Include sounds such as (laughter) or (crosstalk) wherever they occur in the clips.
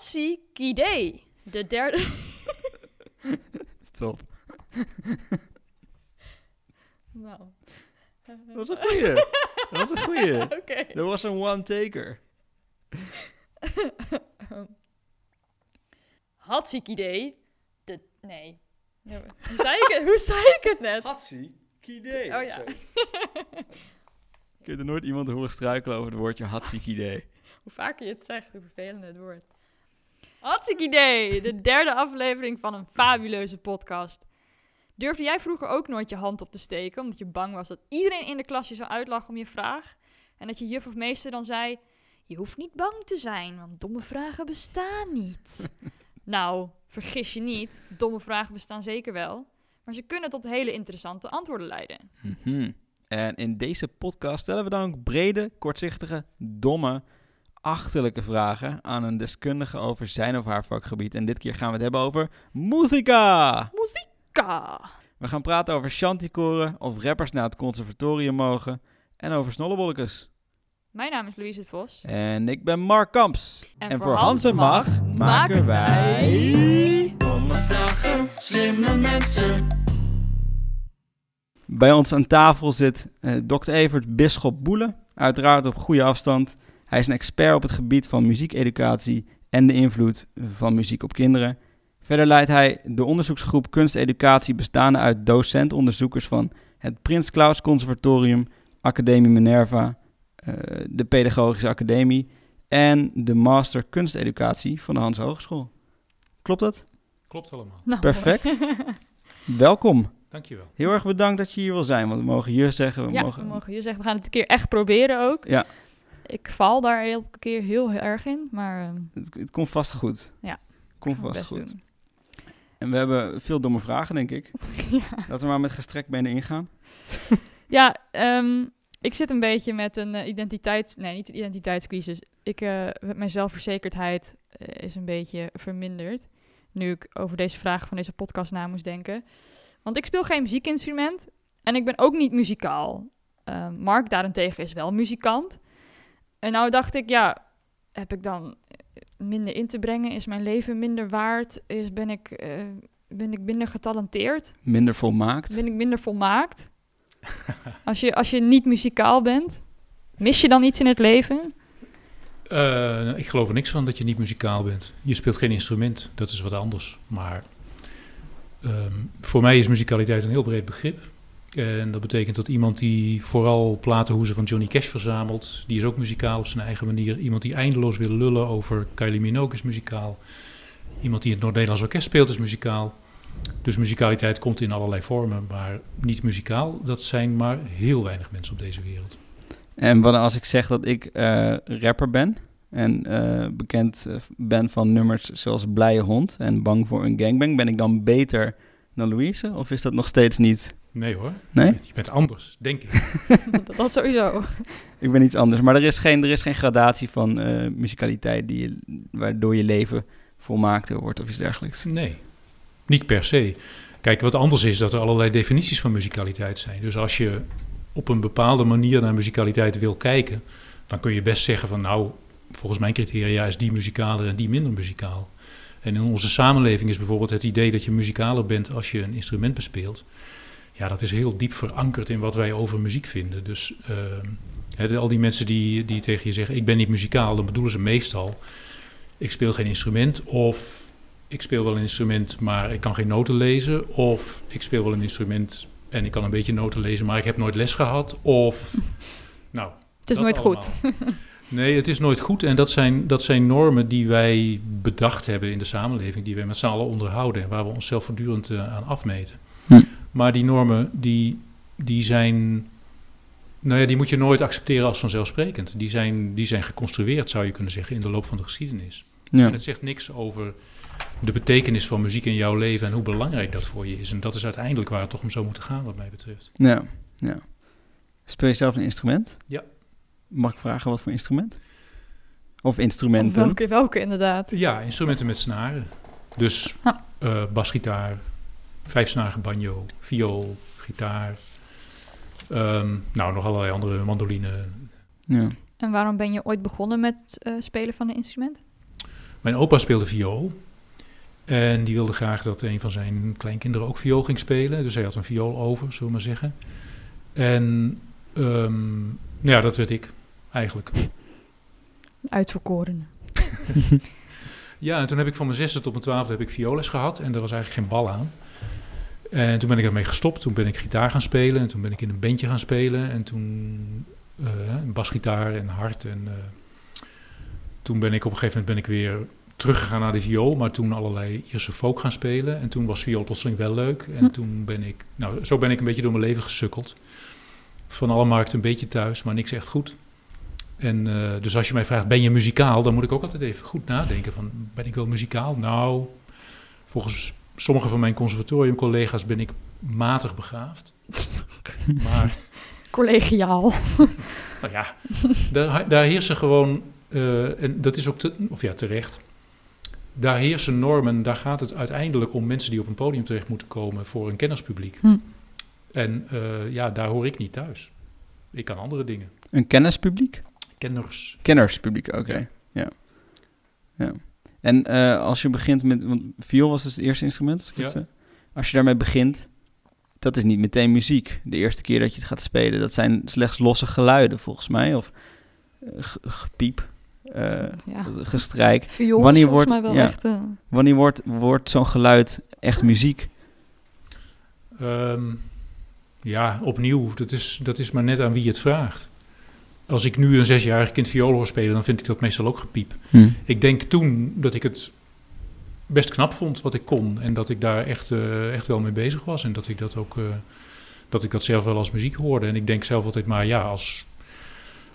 Hatsikidee. De derde... (laughs) Top. (laughs) nou. Dat was een goeie. Dat was een goeie. (laughs) Oké. Dat was een one-taker. Hatsikidee. De... Nee. Hoe zei, ik het, hoe zei ik het net? Hatsi, kidee. Oh ja. Ik heb er nooit iemand horen struikelen over het woordje hatsi, kidee. Hoe vaker je het zegt, hoe vervelender het wordt. Hartstikke idee! De derde aflevering van een fabuleuze podcast. Durfde jij vroeger ook nooit je hand op te steken, omdat je bang was dat iedereen in de klas je zou uitlachen om je vraag? En dat je juf of meester dan zei, je hoeft niet bang te zijn, want domme vragen bestaan niet. (laughs) nou, vergis je niet, domme vragen bestaan zeker wel, maar ze kunnen tot hele interessante antwoorden leiden. Mhm. En in deze podcast stellen we dan ook brede, kortzichtige, domme, achterlijke vragen aan een deskundige over zijn of haar vakgebied. En dit keer gaan we het hebben over muzika. Ka! We gaan praten over shantykoren, of rappers naar het conservatorium mogen en over snollebolletjes. Mijn naam is Louise Vos. En ik ben Mark Kamps. En voor Hans en Mag maken wij... Domme vragen, slimme mensen. Bij ons aan tafel zit eh Dr. Evert Bisschop Boele, uiteraard op goede afstand. Hij is een expert op het gebied van muziekeducatie en de invloed van muziek op kinderen. Verder leidt hij de onderzoeksgroep Kunsteducatie bestaande uit docent-onderzoekers van het Prins Claus Conservatorium, Academie Minerva, eh, de Pedagogische Academie en de Master Kunsteducatie van de Hans Hogeschool. Klopt dat? Klopt allemaal. Nou, Perfect. (laughs) Welkom. Dankjewel. Heel erg bedankt dat je hier wil zijn, want we mogen je zeggen. We ja, mogen... we mogen je zeggen, we gaan het een keer echt proberen ook. Ja. Ik val daar elke keer heel erg in, maar ehm, Het, het komt vast goed. Ja, Komt vast goed. doen. En we hebben veel domme vragen, denk ik. (laughs) ja, Laten we maar met gestrekt benen ingaan. (laughs) ja ehm, ik zit een beetje met een eh, identiteits... Nee, niet een identiteitscrisis. Ik, eh, mijn zelfverzekerdheid eh, is een beetje verminderd. Nu ik over deze vraag van deze podcast na moest denken. Want ik speel geen muziekinstrument en ik ben ook niet muzikaal. Ehm, Mark daarentegen is wel muzikant. En nou dacht ik, ja, heb ik dan minder in te brengen? Is mijn leven minder waard? Is, ben, ik, eh, ben ik minder getalenteerd? Minder volmaakt. Ben ik minder volmaakt? (laughs) als, je, als je niet muzikaal bent, mis je dan iets in het leven? Eh, nou, ik geloof er niks van dat je niet muzikaal bent. Je speelt geen instrument, dat is wat anders. Maar ehm, voor mij is muzikaliteit een heel breed begrip. En dat betekent dat iemand die vooral platenhoezen van Johnny Cash verzamelt, die is ook muzikaal op zijn eigen manier. Iemand die eindeloos wil lullen over Kylie Minogue is muzikaal. Iemand die het Noord-Nederlands Orkest speelt is muzikaal. Dus muzikaliteit komt in allerlei vormen, maar niet muzikaal, dat zijn maar heel weinig mensen op deze wereld. En wat als ik zeg dat ik eh, rapper ben en eh, bekend eh, ben van nummers zoals Blije Hond en Bang voor een Gangbang, ben ik dan beter dan Louise? Of is dat nog steeds niet? Nee hoor, Nee? je bent anders, denk ik. (laughs) dat, sowieso. (laughs) Ik ben iets anders. Maar er is geen, er is geen gradatie van eh muzikaliteit die je, waardoor je leven volmaakter wordt of iets dergelijks. Nee, niet per se. Kijk, wat anders is dat er allerlei definities van muzikaliteit zijn. Dus als je op een bepaalde manier naar muzikaliteit wil kijken, dan kun je best zeggen van nou, volgens mijn criteria is die muzikaler en die minder muzikaal. En in onze samenleving is bijvoorbeeld het idee dat je muzikaler bent als je een instrument bespeelt. Ja, dat is heel diep verankerd in wat wij over muziek vinden. Dus uh, de- al die mensen die, die tegen je zeggen, ik ben niet muzikaal, dan bedoelen ze meestal, ik speel geen instrument of ik speel wel een instrument, maar ik kan geen noten lezen. Of ik speel wel een instrument en ik kan een beetje noten lezen, maar ik heb nooit les gehad. Of, (laughs) nou, Het is nooit goed. Nee, het is nooit goed. En dat zijn, dat zijn normen die wij bedacht hebben in de samenleving, die wij met z'n allen onderhouden en waar we onszelf voortdurend eh, aan afmeten. Maar die normen, die, die zijn. Nou ja, die moet je nooit accepteren als vanzelfsprekend. Die zijn, die zijn geconstrueerd, zou je kunnen zeggen, in de loop van de geschiedenis. Ja. En het zegt niks over de betekenis van muziek in jouw leven en hoe belangrijk dat voor je is. En dat is uiteindelijk waar het toch om zou moeten gaan, wat mij betreft. Ja, ja. Speel je zelf een instrument? Ja. Mag ik vragen wat voor instrument? Of instrumenten? Welke, welke inderdaad. Ja, instrumenten met snaren. Dus Ah. eh, basgitaar, vijfsnarige banjo, viool, gitaar. ehm, nou, nog allerlei andere mandoline. Ja. En waarom ben je ooit begonnen met het eh, spelen van een instrument? Mijn opa speelde viool. En die wilde graag dat een van zijn kleinkinderen ook viool ging spelen. Dus hij had een viool over, zullen we maar zeggen. En ehm, nou ja, dat werd ik eigenlijk. Uitverkoren. (laughs) Ja, en toen heb ik van mijn zesde tot mijn twaalfde heb ik violes gehad. En er was eigenlijk geen bal aan. En toen ben ik ermee gestopt. Toen ben ik gitaar gaan spelen. En toen ben ik in een bandje gaan spelen. En toen een basgitaar en hard. En eh, toen ben ik op een gegeven moment ben ik weer teruggegaan naar de viool. Maar toen allerlei Ierse folk gaan spelen. En toen was viool plotseling wel leuk. En Hm. toen ben ik... Nou, zo ben ik een beetje door mijn leven gesukkeld. Van alle markten een beetje thuis, maar niks echt goed. En eh, dus als je mij vraagt, ben je muzikaal? Dan moet ik ook altijd even goed nadenken van, ben ik wel muzikaal? Nou, volgens sommige van mijn conservatoriumcollega's ben ik matig begaafd. (laughs) maar Collegiaal. (laughs) nou ja, daar, daar heersen gewoon, eh, en dat is ook, te, of ja, terecht, daar heersen normen, daar gaat het uiteindelijk om mensen die op een podium terecht moeten komen voor een kennerspubliek. Hm. En eh, ja, daar hoor ik niet thuis. Ik kan andere dingen. Een kennispubliek? Kenners. Kennerspubliek, oké. Ja. ja. En eh, als je begint met... Want viool was dus het eerste instrument, als ik het Ja. zeg. Als je daarmee begint, dat is niet meteen muziek. De eerste keer dat je het gaat spelen, dat zijn slechts losse geluiden volgens mij. Of eh, ge- gepiep, eh, Ja. gestrijk. Viool Wanneer is volgens wordt- mij wel ja. echt... Wanneer wordt, wordt zo'n geluid echt muziek? Ehm, ja, opnieuw, dat is, dat is maar net aan wie het vraagt. Als ik nu een zesjarig kind viool hoor spelen, dan vind ik dat meestal ook gepiep. Ik denk toen dat ik het best knap vond wat ik kon. En dat ik daar echt, eh, echt wel mee bezig was. En dat ik dat ook, eh, dat ik dat zelf wel als muziek hoorde. En ik denk zelf altijd maar, ja, als,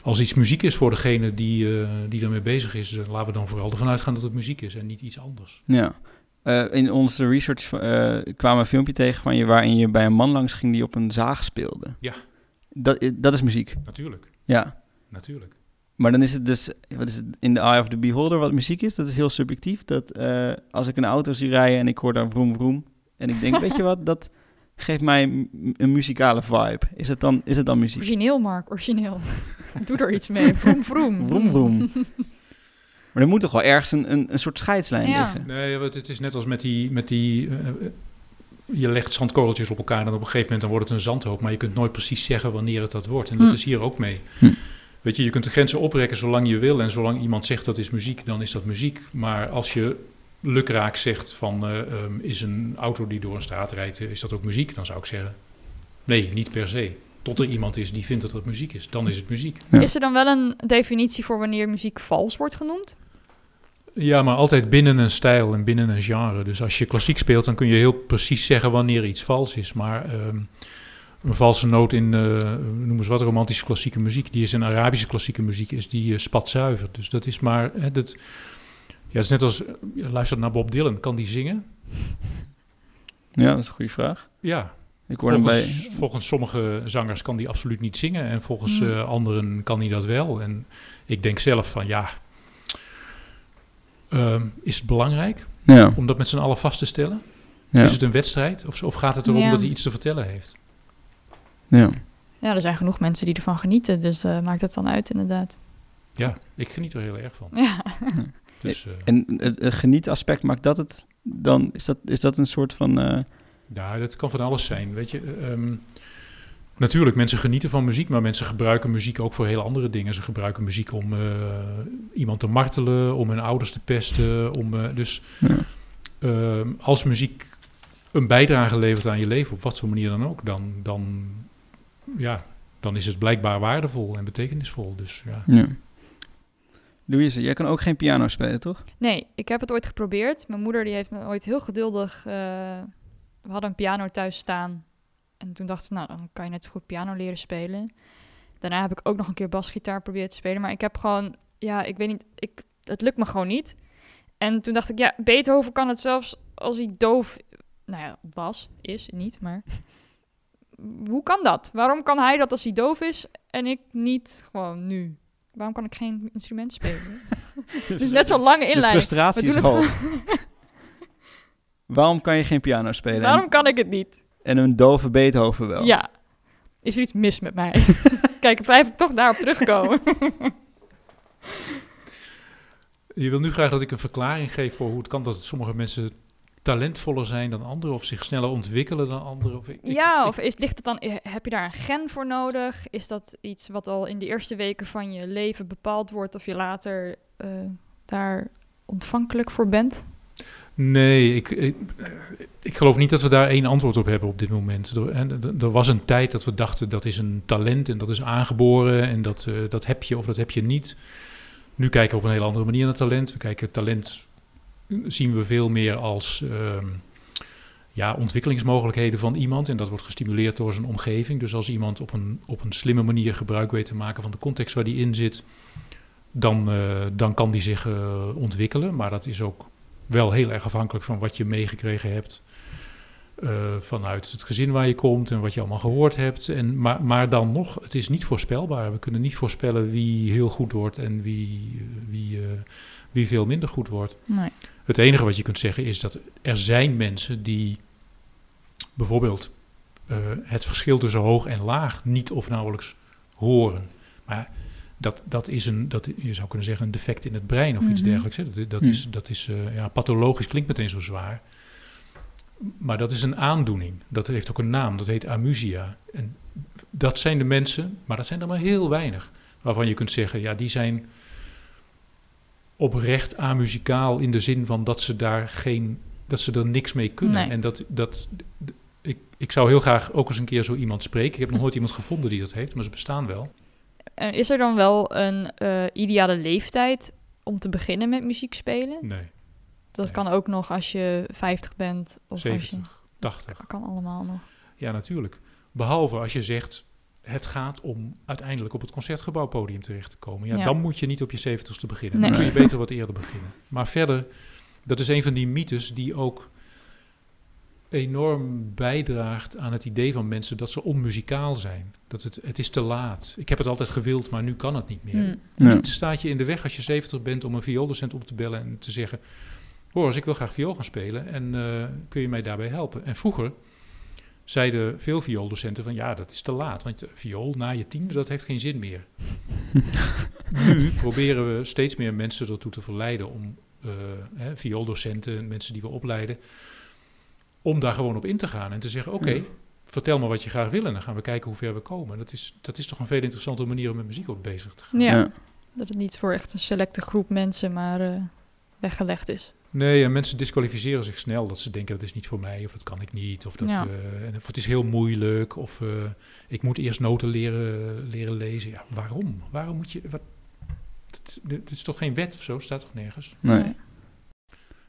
als iets muziek is voor degene die, eh, die daarmee bezig is, laten we dan vooral ervan uitgaan dat het muziek is en niet iets anders. Ja. In onze research eh, kwam een filmpje tegen van je waarin je bij een man langs ging die op een zaag speelde. Ja. Dat, dat is muziek. Natuurlijk, Ja. Natuurlijk. Maar dan is het dus, wat is het, in the eye of the beholder wat muziek is. Dat is heel subjectief. Dat eh, als ik een auto zie rijden en ik hoor daar vroom vroom. En ik denk, (laughs) weet je wat, dat geeft mij een muzikale vibe. Is het dan, is het dan muziek? Origineel, Mark, origineel. (laughs) Doe er iets mee. Vroom, vroom. Vroom vroom. (laughs) Maar er moet toch wel ergens een, een, een soort scheidslijn Ja. liggen. Nee, want het is net als met die... Met die eh, eh, je legt zandkorreltjes op elkaar en op een gegeven moment dan wordt het een zandhoop. Maar je kunt nooit precies zeggen wanneer het dat wordt. En dat Hm. is hier ook mee. Hm. Weet je, je kunt de grenzen oprekken zolang je wil. En zolang iemand zegt dat is muziek, dan is dat muziek. Maar als je lukraak zegt van eh, ehm, is een auto die door een straat rijdt, eh, is dat ook muziek? Dan zou ik zeggen, nee, niet per se. Tot er iemand is die vindt dat dat muziek is. Dan is het muziek. Ja. Is er dan wel een definitie voor wanneer muziek vals wordt genoemd? Ja, maar altijd binnen een stijl en binnen een genre. Dus als je klassiek speelt, dan kun je heel precies zeggen wanneer iets vals is. Maar ehm, een valse noot in, eh noem eens wat, romantische klassieke muziek, die is in Arabische klassieke muziek, is die eh, spatzuiver. Dus dat is maar, hè, dat, ja, het is net als, luistert naar Bob Dylan, kan die zingen? Ja, dat is een goede vraag. Ja, Ik hoor hem bij... volgens, volgens sommige zangers kan die absoluut niet zingen en volgens Hmm. eh, anderen kan hij dat wel. En ik denk zelf van, ja, ehm, is het belangrijk? Ja, om dat met z'n allen vast te stellen? ja, Is het een wedstrijd of, of gaat het erom Ja. dat hij iets te vertellen heeft? Ja. Ja, er zijn genoeg mensen die ervan genieten, dus eh, maakt het dan uit inderdaad. Ja, ik geniet er heel erg van. Ja. Dus, eh, En het, het genietaspect, maakt dat het dan... Is dat, is dat een soort van... eh, ja, dat kan van alles zijn. Weet je, eh, ehm, natuurlijk, mensen genieten van muziek, maar mensen gebruiken muziek ook voor hele andere dingen. Ze gebruiken muziek om eh, iemand te martelen, om hun ouders te pesten. Om, eh, dus ja. ehm, als muziek een bijdrage levert aan je leven, op wat voor manier dan ook, dan, dan, ja, dan is het blijkbaar waardevol en betekenisvol. Dus ja. Ja. Louise, jij kan ook geen piano spelen, toch? Nee, ik heb het ooit geprobeerd. Mijn moeder die heeft me ooit heel geduldig... eh, we hadden een piano thuis staan. En toen dacht ze, nou, dan kan je net zo goed piano leren spelen. Daarna heb ik ook nog een keer basgitaar proberen te spelen. Maar ik heb gewoon, ja, ik weet niet, ik, het lukt me gewoon niet. En toen dacht ik, ja, Beethoven kan het zelfs als hij doof, nou ja, was, is, niet, maar... Hoe kan dat? Waarom kan hij dat als hij doof is en ik niet gewoon nu? Waarom kan ik geen instrument spelen? (laughs) Dus net zo'n lange De inleiding. frustratie We is hoog. (laughs) Waarom kan je geen piano spelen? En- Waarom kan ik het niet? En, een dove Beethoven wel? Ja. Is er iets mis met mij? (laughs) Kijk, blijf ik toch daarop terugkomen. Je wil nu graag dat ik een verklaring geef voor hoe het kan dat sommige mensen talentvoller zijn dan anderen of zich sneller ontwikkelen dan anderen. Of ik- ja, ik- of is, ligt het dan, eh, heb je daar een gen voor nodig? Is dat iets wat al in de eerste weken van je leven bepaald wordt of je later eh, daar ontvankelijk voor bent? Nee, ik, ik, ik geloof niet dat we daar één antwoord op hebben op dit moment. Er, en was een tijd dat we dachten dat is een talent en dat is aangeboren en dat, eh, dat heb je of dat heb je niet. Nu kijken we op een hele andere manier naar talent. We kijken talent eh, zien we veel meer als ehm, ja, ontwikkelingsmogelijkheden van iemand. En dat wordt gestimuleerd door zijn omgeving. Dus als iemand op een, op een slimme manier gebruik weet te maken van de context waar die in zit, dan, eh, dan kan die zich eh, ontwikkelen. Maar dat is ook wel heel erg afhankelijk van wat je meegekregen hebt. eh, vanuit het gezin waar je komt en wat je allemaal gehoord hebt. En, maar, maar dan nog, het is niet voorspelbaar. We kunnen niet voorspellen wie heel goed wordt en wie, wie, wie veel minder goed wordt. Nee. Het enige wat je kunt zeggen is dat er zijn mensen die bijvoorbeeld eh, het verschil tussen hoog en laag niet of nauwelijks horen. Maar dat, dat is een, dat, je zou kunnen zeggen, een defect in het brein of iets Mhm. dergelijks. Hè. Dat, dat is, dat is eh, ja, pathologisch klinkt meteen zo zwaar. Maar dat is een aandoening. Dat heeft ook een naam. Dat heet amusia. En dat zijn de mensen, maar dat zijn er maar heel weinig. Waarvan je kunt zeggen, ja, die zijn oprecht amuzikaal in de zin van dat ze daar geen, dat ze er niks mee kunnen. Nee. En dat, dat, ik, ik zou heel graag ook eens een keer zo iemand spreken. Ik heb nog nooit iemand gevonden die dat heeft, maar ze bestaan wel. En is er dan wel een eh, ideale leeftijd om te beginnen met muziek spelen? Nee, Dat Nee. kan ook nog als je 50 bent. Of als 70, je, 80. kan allemaal nog. Ja, natuurlijk. Behalve als je zegt, het gaat om uiteindelijk op het concertgebouwpodium terecht te komen. Ja, Ja. dan moet je niet op je zeventigste beginnen. Nee. Dan kun je beter wat eerder beginnen. Maar verder, dat is een van die mythes die ook enorm bijdraagt aan het idee van mensen dat ze onmuzikaal zijn. Dat het, het is te laat. Ik heb het altijd gewild, maar nu kan het niet meer. Hmm. Ja. Niets staat je in de weg als je 70 bent om een viooldocent op te bellen en te zeggen: Hoor, eens, ik wil graag viool gaan spelen en eh, kun je mij daarbij helpen? En vroeger zeiden veel viooldocenten van ja, dat is te laat, want eh, viool na je tiende, dat heeft geen zin meer. (laughs) nu proberen we steeds meer mensen ertoe te verleiden om eh, hè, viooldocenten, mensen die we opleiden, om daar gewoon op in te gaan en te zeggen: Oké, Ja. vertel me wat je graag wil en dan gaan we kijken hoe ver we komen. Dat is, dat is toch een veel interessantere manier om met muziek op bezig te gaan. Ja, Ja. dat het niet voor echt een selecte groep mensen maar eh, weggelegd is. Nee, en mensen disqualificeren zich snel dat ze denken dat is niet voor mij of dat kan ik niet of dat Ja. eh, of het is heel moeilijk of eh, ik moet eerst noten leren, leren lezen. Ja, waarom? Waarom moet je? Wat, dit, dit is toch geen wet of zo? Staat toch nergens? Nee. Nee.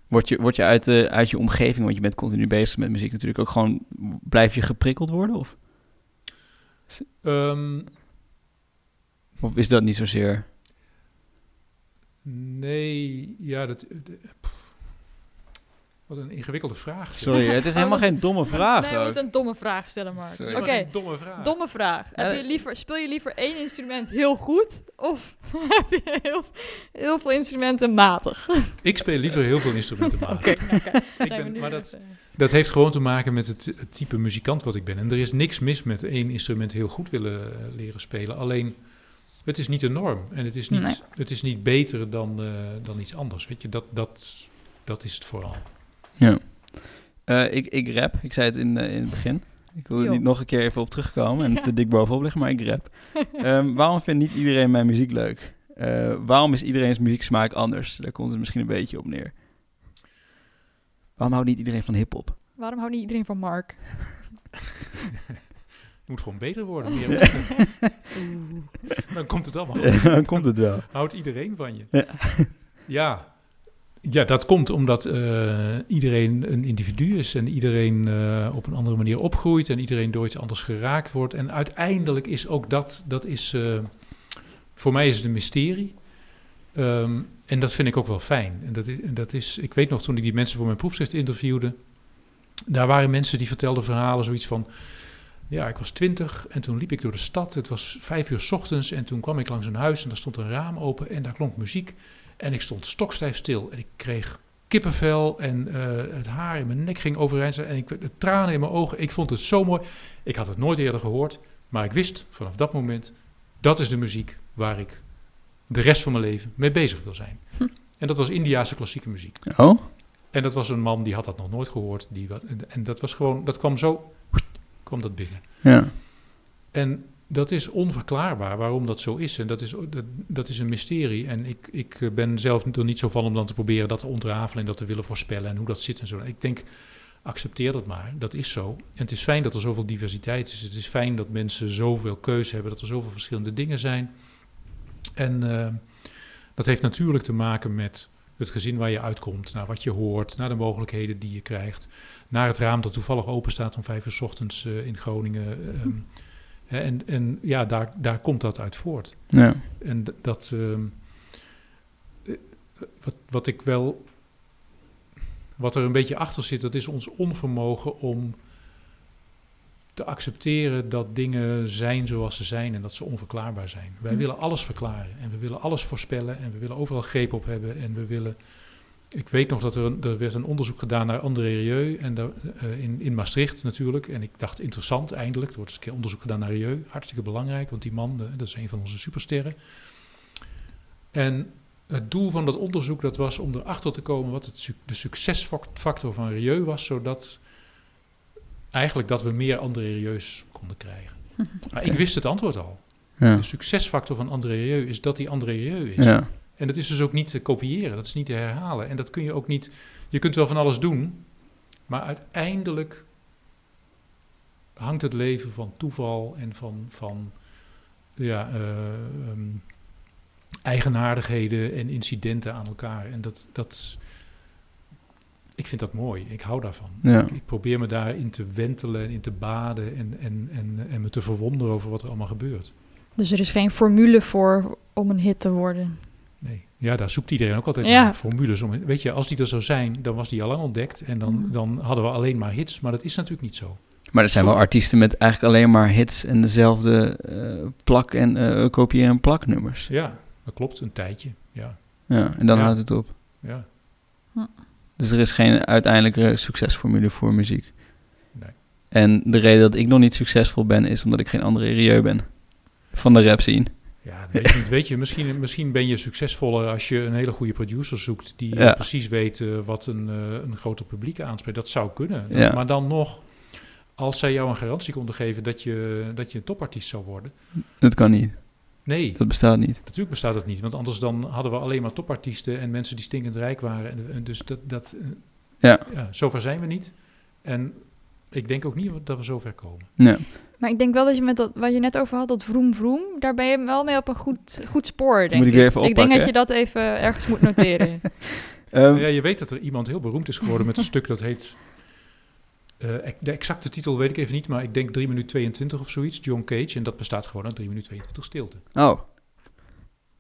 Word je, word je uit, de, uit je omgeving, want je bent continu bezig met muziek natuurlijk, ook gewoon, blijf je geprikkeld worden? Of, Ehm, of is dat niet zozeer? Nee, ja, dat. de- pff, wat een ingewikkelde vraag. zeg. Sorry, het is helemaal geen domme vraag Nee, we ook. moeten een domme vraag stellen, Mark. Oké, domme vraag. domme vraag. Ja, Heb je liever, speel je liever één instrument heel goed of (laughs) heb je heel, heel veel instrumenten matig? (laughs) Ik speel liever heel veel instrumenten matig. Oké, nou, we ben- maar dat- Dat heeft gewoon te maken met het, het type muzikant wat ik ben. En er is niks mis met één instrument heel goed willen eh, leren spelen. Alleen, het is niet de norm. En het is niet, Nee. het is niet beter dan, eh, dan iets anders. Weet je, dat, dat, dat is het vooral. Ja. Eh, ik, ik rap, ik zei het in, eh, in het begin. Ik wil er niet nog een keer even op terugkomen en Ja. (laughs) het te dik bovenop liggen, maar ik rap. (laughs) Ehm, waarom vindt niet iedereen mijn muziek leuk? Eh, waarom is iedereen's muzieksmaak anders? Daar komt het misschien een beetje op neer. Waarom houdt niet iedereen van hip-hop? Waarom houdt niet iedereen van Mark? (laughs) Het moet gewoon beter worden. (laughs) dan komt het allemaal. Dan komt het wel. Houdt iedereen van je. Ja. Ja. Ja, dat komt omdat eh, iedereen een individu is en iedereen eh, op een andere manier opgroeit en iedereen door iets anders geraakt wordt. En uiteindelijk is ook dat, dat is, eh, voor mij is het een mysterie. Ehm, en dat vind ik ook wel fijn. En dat is, en dat is, ik weet nog toen ik die mensen voor mijn proefschrift interviewde, daar waren mensen die vertelden verhalen zoiets van, ja, ik was twintig en toen liep ik door de stad. Het was vijf uur 's ochtends en toen kwam ik langs een huis en daar stond een raam open en daar klonk muziek. En ik stond stokstijf stil en ik kreeg kippenvel en eh, het haar in mijn nek ging overeind staan en ik, de tranen in mijn ogen. Ik vond het zo mooi. Ik had het nooit eerder gehoord, maar ik wist vanaf dat moment, dat is de muziek waar ik de rest van mijn leven mee bezig wil zijn. Hm. En dat was Indiase klassieke muziek. Oh? En dat was een man die had dat nog nooit gehoord. Die, en dat was gewoon, dat kwam zo, kwam dat binnen. Ja. En dat is onverklaarbaar waarom dat zo is. En dat is, dat, dat is een mysterie. En ik, ik eh, ben zelf er niet zo van om dan te proberen dat te ontrafelen en dat te willen voorspellen en hoe dat zit en zo. Ik denk, accepteer dat maar. Dat is zo. En het is fijn dat er zoveel diversiteit is. Het is fijn dat mensen zoveel keuze hebben, dat er zoveel verschillende dingen zijn. En eh, dat heeft natuurlijk te maken met het gezin waar je uitkomt, naar wat je hoort, naar de mogelijkheden die je krijgt, naar het raam dat toevallig open staat om vijf uur 's ochtends eh, in Groningen. ehm, en, en ja, daar, daar komt dat uit voort. Ja. En dat, ehm, eh, wat, wat ik wel, wat er een beetje achter zit, dat is ons onvermogen om te accepteren dat dingen zijn zoals ze zijn en dat ze onverklaarbaar zijn. Wij Hm. willen alles verklaren en we willen alles voorspellen en we willen overal greep op hebben en we willen... Ik weet nog dat er, een, er werd een onderzoek gedaan naar André Rieu en daar, eh, in, in Maastricht natuurlijk. En ik dacht interessant eindelijk, er wordt eens een keer onderzoek gedaan naar Rieu. Hartstikke belangrijk, want die man, eh, dat is een van onze supersterren. En het doel van dat onderzoek dat was om erachter te komen wat het, de succesfactor van Rieu was, zodat eigenlijk dat we meer André Rieu's konden krijgen. (laughs) Maar ik wist het antwoord al. Ja. De succesfactor van André Rieu is dat hij André Rieu is. Ja. En dat is dus ook niet te kopiëren, dat is niet te herhalen. En dat kun je ook niet. Je kunt wel van alles doen, maar uiteindelijk hangt het leven van toeval en van, van ja, eh, ehm, eigenaardigheden en incidenten aan elkaar. En dat, dat, ik vind dat mooi, ik hou daarvan. Ja. Ik, ik probeer me daarin te wentelen en in te baden en, en, en, en me te verwonderen over wat er allemaal gebeurt. Dus er is geen formule voor om een hit te worden. Ja, daar zoekt iedereen ook altijd Ja. naar formules om. Weet je, als die er zou zijn, dan was die al lang ontdekt en dan, Mhm. dan hadden we alleen maar hits. Maar dat is natuurlijk niet zo. Maar er zijn wel artiesten met eigenlijk alleen maar hits en dezelfde eh, plak- en uh, kopieer- en plaknummers. Ja, dat klopt, een tijdje. Ja, Ja, en dan Ja. houdt het op. ja. Dus er is geen uiteindelijke succesformule voor muziek. Nee. En de reden dat ik nog niet succesvol ben, is omdat ik geen andere Rieu ben. Van de rap scene. Ja, weet je. Weet je, misschien, misschien ben je succesvoller als je een hele goede producer zoekt die Ja. precies weet eh, wat een, eh, een groter publiek aanspreekt. Dat zou kunnen. Ja. Maar dan nog, als zij jou een garantie konden geven dat je, dat je een topartiest zou worden. Dat kan niet. Nee, Dat bestaat niet. Natuurlijk bestaat dat niet, want anders dan hadden we alleen maar topartiesten en mensen die stinkend rijk waren. En, en dus dat, dat eh, Ja. ja, zover zijn we niet. En ik denk ook niet dat we zover komen. Ja. Maar ik denk wel dat je met dat, wat je net over had, dat vroom vroom, daar ben je wel mee op een goed, goed spoor, denk moet ik weer even ik denk oppakken, dat je dat even ergens moet noteren. (laughs) Ehm, ja, je weet dat er iemand heel beroemd is geworden met een stuk dat heet... eh, de exacte titel weet ik even niet, maar ik denk 3 minuten 22 of zoiets, John Cage. En dat bestaat gewoon uit 3 minuten 22 stilte. oh,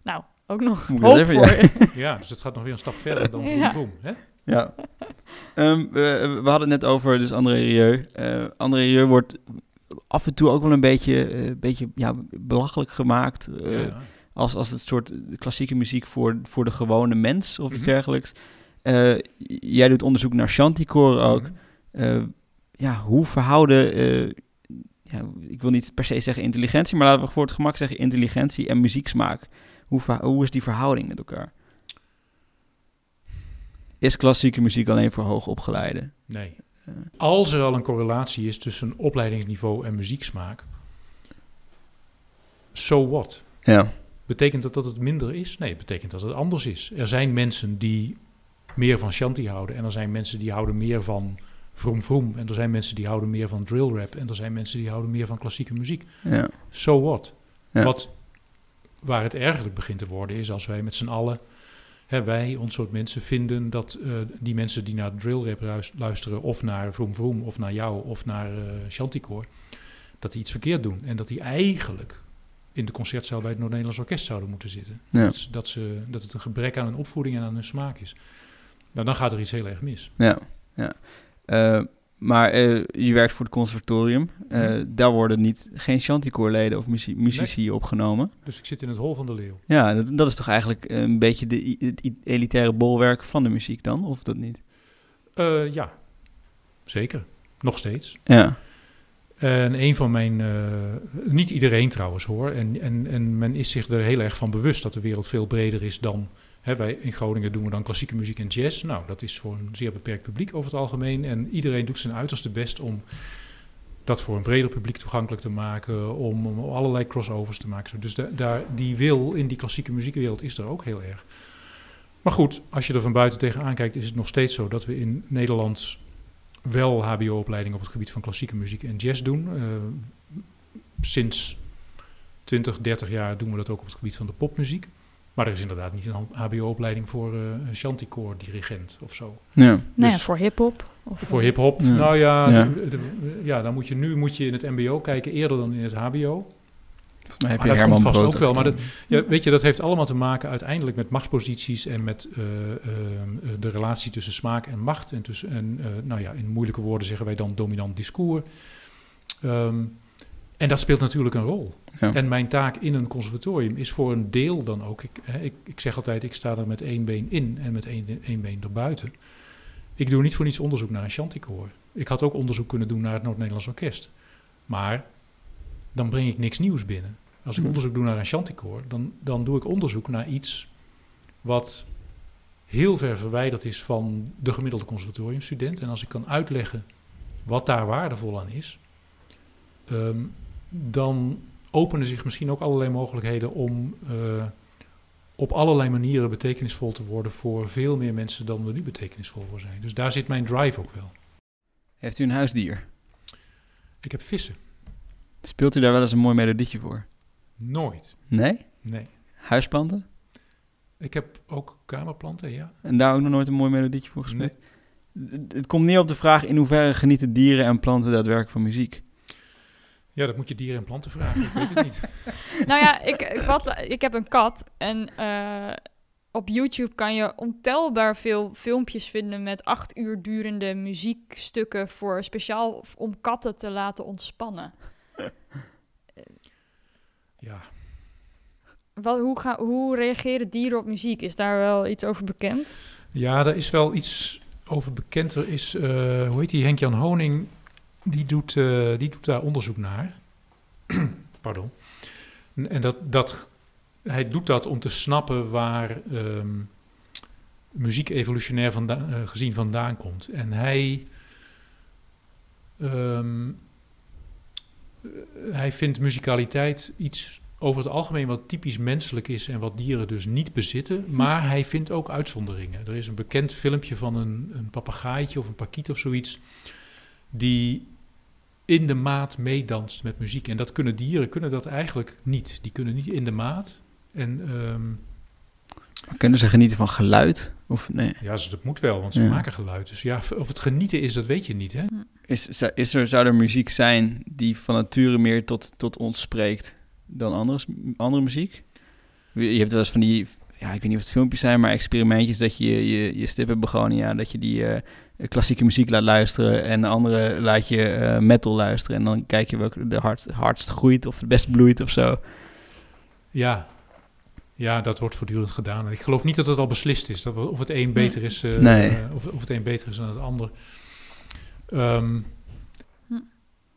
nou, ook nog Moet hoop even- voor ja. je. (laughs) Ja, dus het gaat nog weer een stap verder dan vroom Ja. vroom. Hè? ja. Ehm, we, we hadden het net over dus André Rieu. Eh, André Rieu wordt af en toe ook wel een beetje, eh, beetje ja, belachelijk gemaakt. eh, Ja. als, als het soort klassieke muziek voor, voor de gewone mens of iets Mhm. dergelijks. Eh, jij doet onderzoek naar Chanticore ook. Mhm. Eh, ja, hoe verhouden, ja, ik wil niet per se zeggen intelligentie, maar laten we voor het gemak zeggen intelligentie en muzieksmaak. Hoe, hoe is die verhouding met elkaar? Is klassieke muziek alleen voor hoogopgeleiden? Nee. Eh. Als er al een correlatie is tussen opleidingsniveau en muzieksmaak, so what? Ja, Betekent dat dat het minder is? Nee, het betekent dat het anders is. Er zijn mensen die meer van shanty houden en er zijn mensen die houden meer van vroom vroom en er zijn mensen die houden meer van drill rap en er zijn mensen die houden meer van klassieke muziek. ja, So what? Ja. Wat, waar het ergerlijk begint te worden is als wij met z'n allen, hè, wij, ons soort mensen, vinden dat eh, die mensen die naar drill rap ruis- luisteren of naar vroom vroom of naar jou of naar Chanticore, dat die iets verkeerd doen en dat die eigenlijk in de concertzaal bij het Noord-Nederlands Orkest zouden moeten zitten. ja, Dat, dat, ze, dat het een gebrek aan hun opvoeding en aan hun smaak is. Nou, dan gaat er iets heel erg mis. ja. ja. Eh, maar eh, je werkt voor het conservatorium. Eh, Mhm. Daar worden niet, geen chanticoorleden of muzici opgenomen. Dus ik zit in het hol van de leeuw. Ja, dat, dat is toch eigenlijk een beetje de, het elitaire bolwerk van de muziek dan, of dat niet? Eh, ja, zeker. Nog steeds. Ja, En een van mijn, eh, niet iedereen trouwens hoor, en, en, en men is zich er heel erg van bewust dat de wereld veel breder is dan Wij in Groningen doen we dan klassieke muziek en jazz. Nou, dat is voor een zeer beperkt publiek over het algemeen. En iedereen doet zijn uiterste best om dat voor een breder publiek toegankelijk te maken, om, allerlei crossovers te maken. Dus da- daar, die wil in die klassieke muziekwereld is er ook heel erg. Maar goed, als je er van buiten tegenaan kijkt, is het nog steeds zo dat we in Nederland wel HBO-opleiding op het gebied van klassieke muziek en jazz doen. Eh, sinds 20, 30 jaar doen we dat ook op het gebied van de popmuziek. Maar er is inderdaad niet een HBO-opleiding voor eh, een chanticoor-dirigent of zo. Ja. Nou ja, Dus- voor hip-hop. of Voor hip-hop, Ja. nou ja, Ja. de- de- ja, dan moet je nu moet je in het MBO kijken eerder dan in het HBO. Volgens mij heb Maar je dat Herman komt vast Brood ook wel, maar. Ja, weet je, dat heeft allemaal te maken uiteindelijk met machtsposities en met eh, ehm, eh, de relatie tussen smaak en macht. En, tussen, en eh, nou ja, in moeilijke woorden zeggen wij dan dominant discours. Ehm, en dat speelt natuurlijk een rol. Ja. En mijn taak in een conservatorium is voor een deel dan ook. Ik, ik, ik zeg altijd, ik sta er met één been in en met één, één been erbuiten. Ik doe niet voor niets onderzoek naar een chanticoor. Ik had ook onderzoek kunnen doen naar het Noord-Nederlands Orkest. Maar dan breng ik niks nieuws binnen. Als ik Hmm. onderzoek doe naar een chanticoor, dan, dan doe ik onderzoek naar iets wat heel ver verwijderd is van de gemiddelde conservatoriumstudent. En als ik kan uitleggen wat daar waardevol aan is, ehm, dan openen zich misschien ook allerlei mogelijkheden om eh, op allerlei manieren betekenisvol te worden voor veel meer mensen dan we nu betekenisvol voor zijn. Dus daar zit mijn drive ook wel. Heeft u een huisdier? Ik heb vissen. Speelt u daar wel eens een mooi melodietje voor? Nooit. Nee? Nee. Huisplanten? Ik heb ook kamerplanten, ja. En daar ook nog nooit een mooi melodietje voor gespeeld? Nee. Het- Het komt niet op de vraag in hoeverre genieten dieren en planten daadwerkelijk van muziek. Ja, dat moet je dieren en planten vragen. Ik weet het niet. (laughs) Nou ja, ik, ik, wat, ik heb een kat en eh, op YouTube kan je ontelbaar veel filmpjes vinden met acht uur durende muziekstukken voor speciaal om katten te laten ontspannen. Ja, Wat, hoe, ga, hoe reageren dieren op muziek? Is daar wel iets over bekend? ja daar is wel iets over bekend. Er is, eh, hoe heet die, Henk-Jan Honing, die doet, eh, die doet daar onderzoek naar. (clears throat) Pardon. En dat, dat, hij doet dat om te snappen waar ehm, muziek evolutionair vanda- eh, gezien vandaan komt. En hij, ehm, eh, hij vindt muzikaliteit iets over het algemeen wat typisch menselijk is en wat dieren dus niet bezitten. Maar hij vindt ook uitzonderingen. Er is een bekend filmpje van een, een papegaaitje of een pakiet of zoiets, die in de maat meedanst met muziek. En dat kunnen dieren kunnen dat eigenlijk niet. Die kunnen niet in de maat. En ehm, Maar kunnen ze genieten van geluid? Of nee? ja, dus dat moet wel, want ze Ja. maken geluid. Dus ja, of het genieten is, dat weet je niet, hè? Is, zou- is er, zou er muziek zijn die van nature meer tot, tot ons spreekt dan anders, andere muziek? Je hebt wel eens van die, ja, ik weet niet of het filmpjes zijn, maar experimentjes dat je je, je stippen begonia, dat je die eh, klassieke muziek laat luisteren en de andere laat je eh, metal luisteren. En dan kijk je welke de hard, hardst groeit of het best bloeit of zo. Ja. Ja, dat wordt voortdurend gedaan. Ik geloof niet dat het al beslist is. Dat we- of het een beter is, eh, Nee. of, of het een beter is dan het ander. Ehm,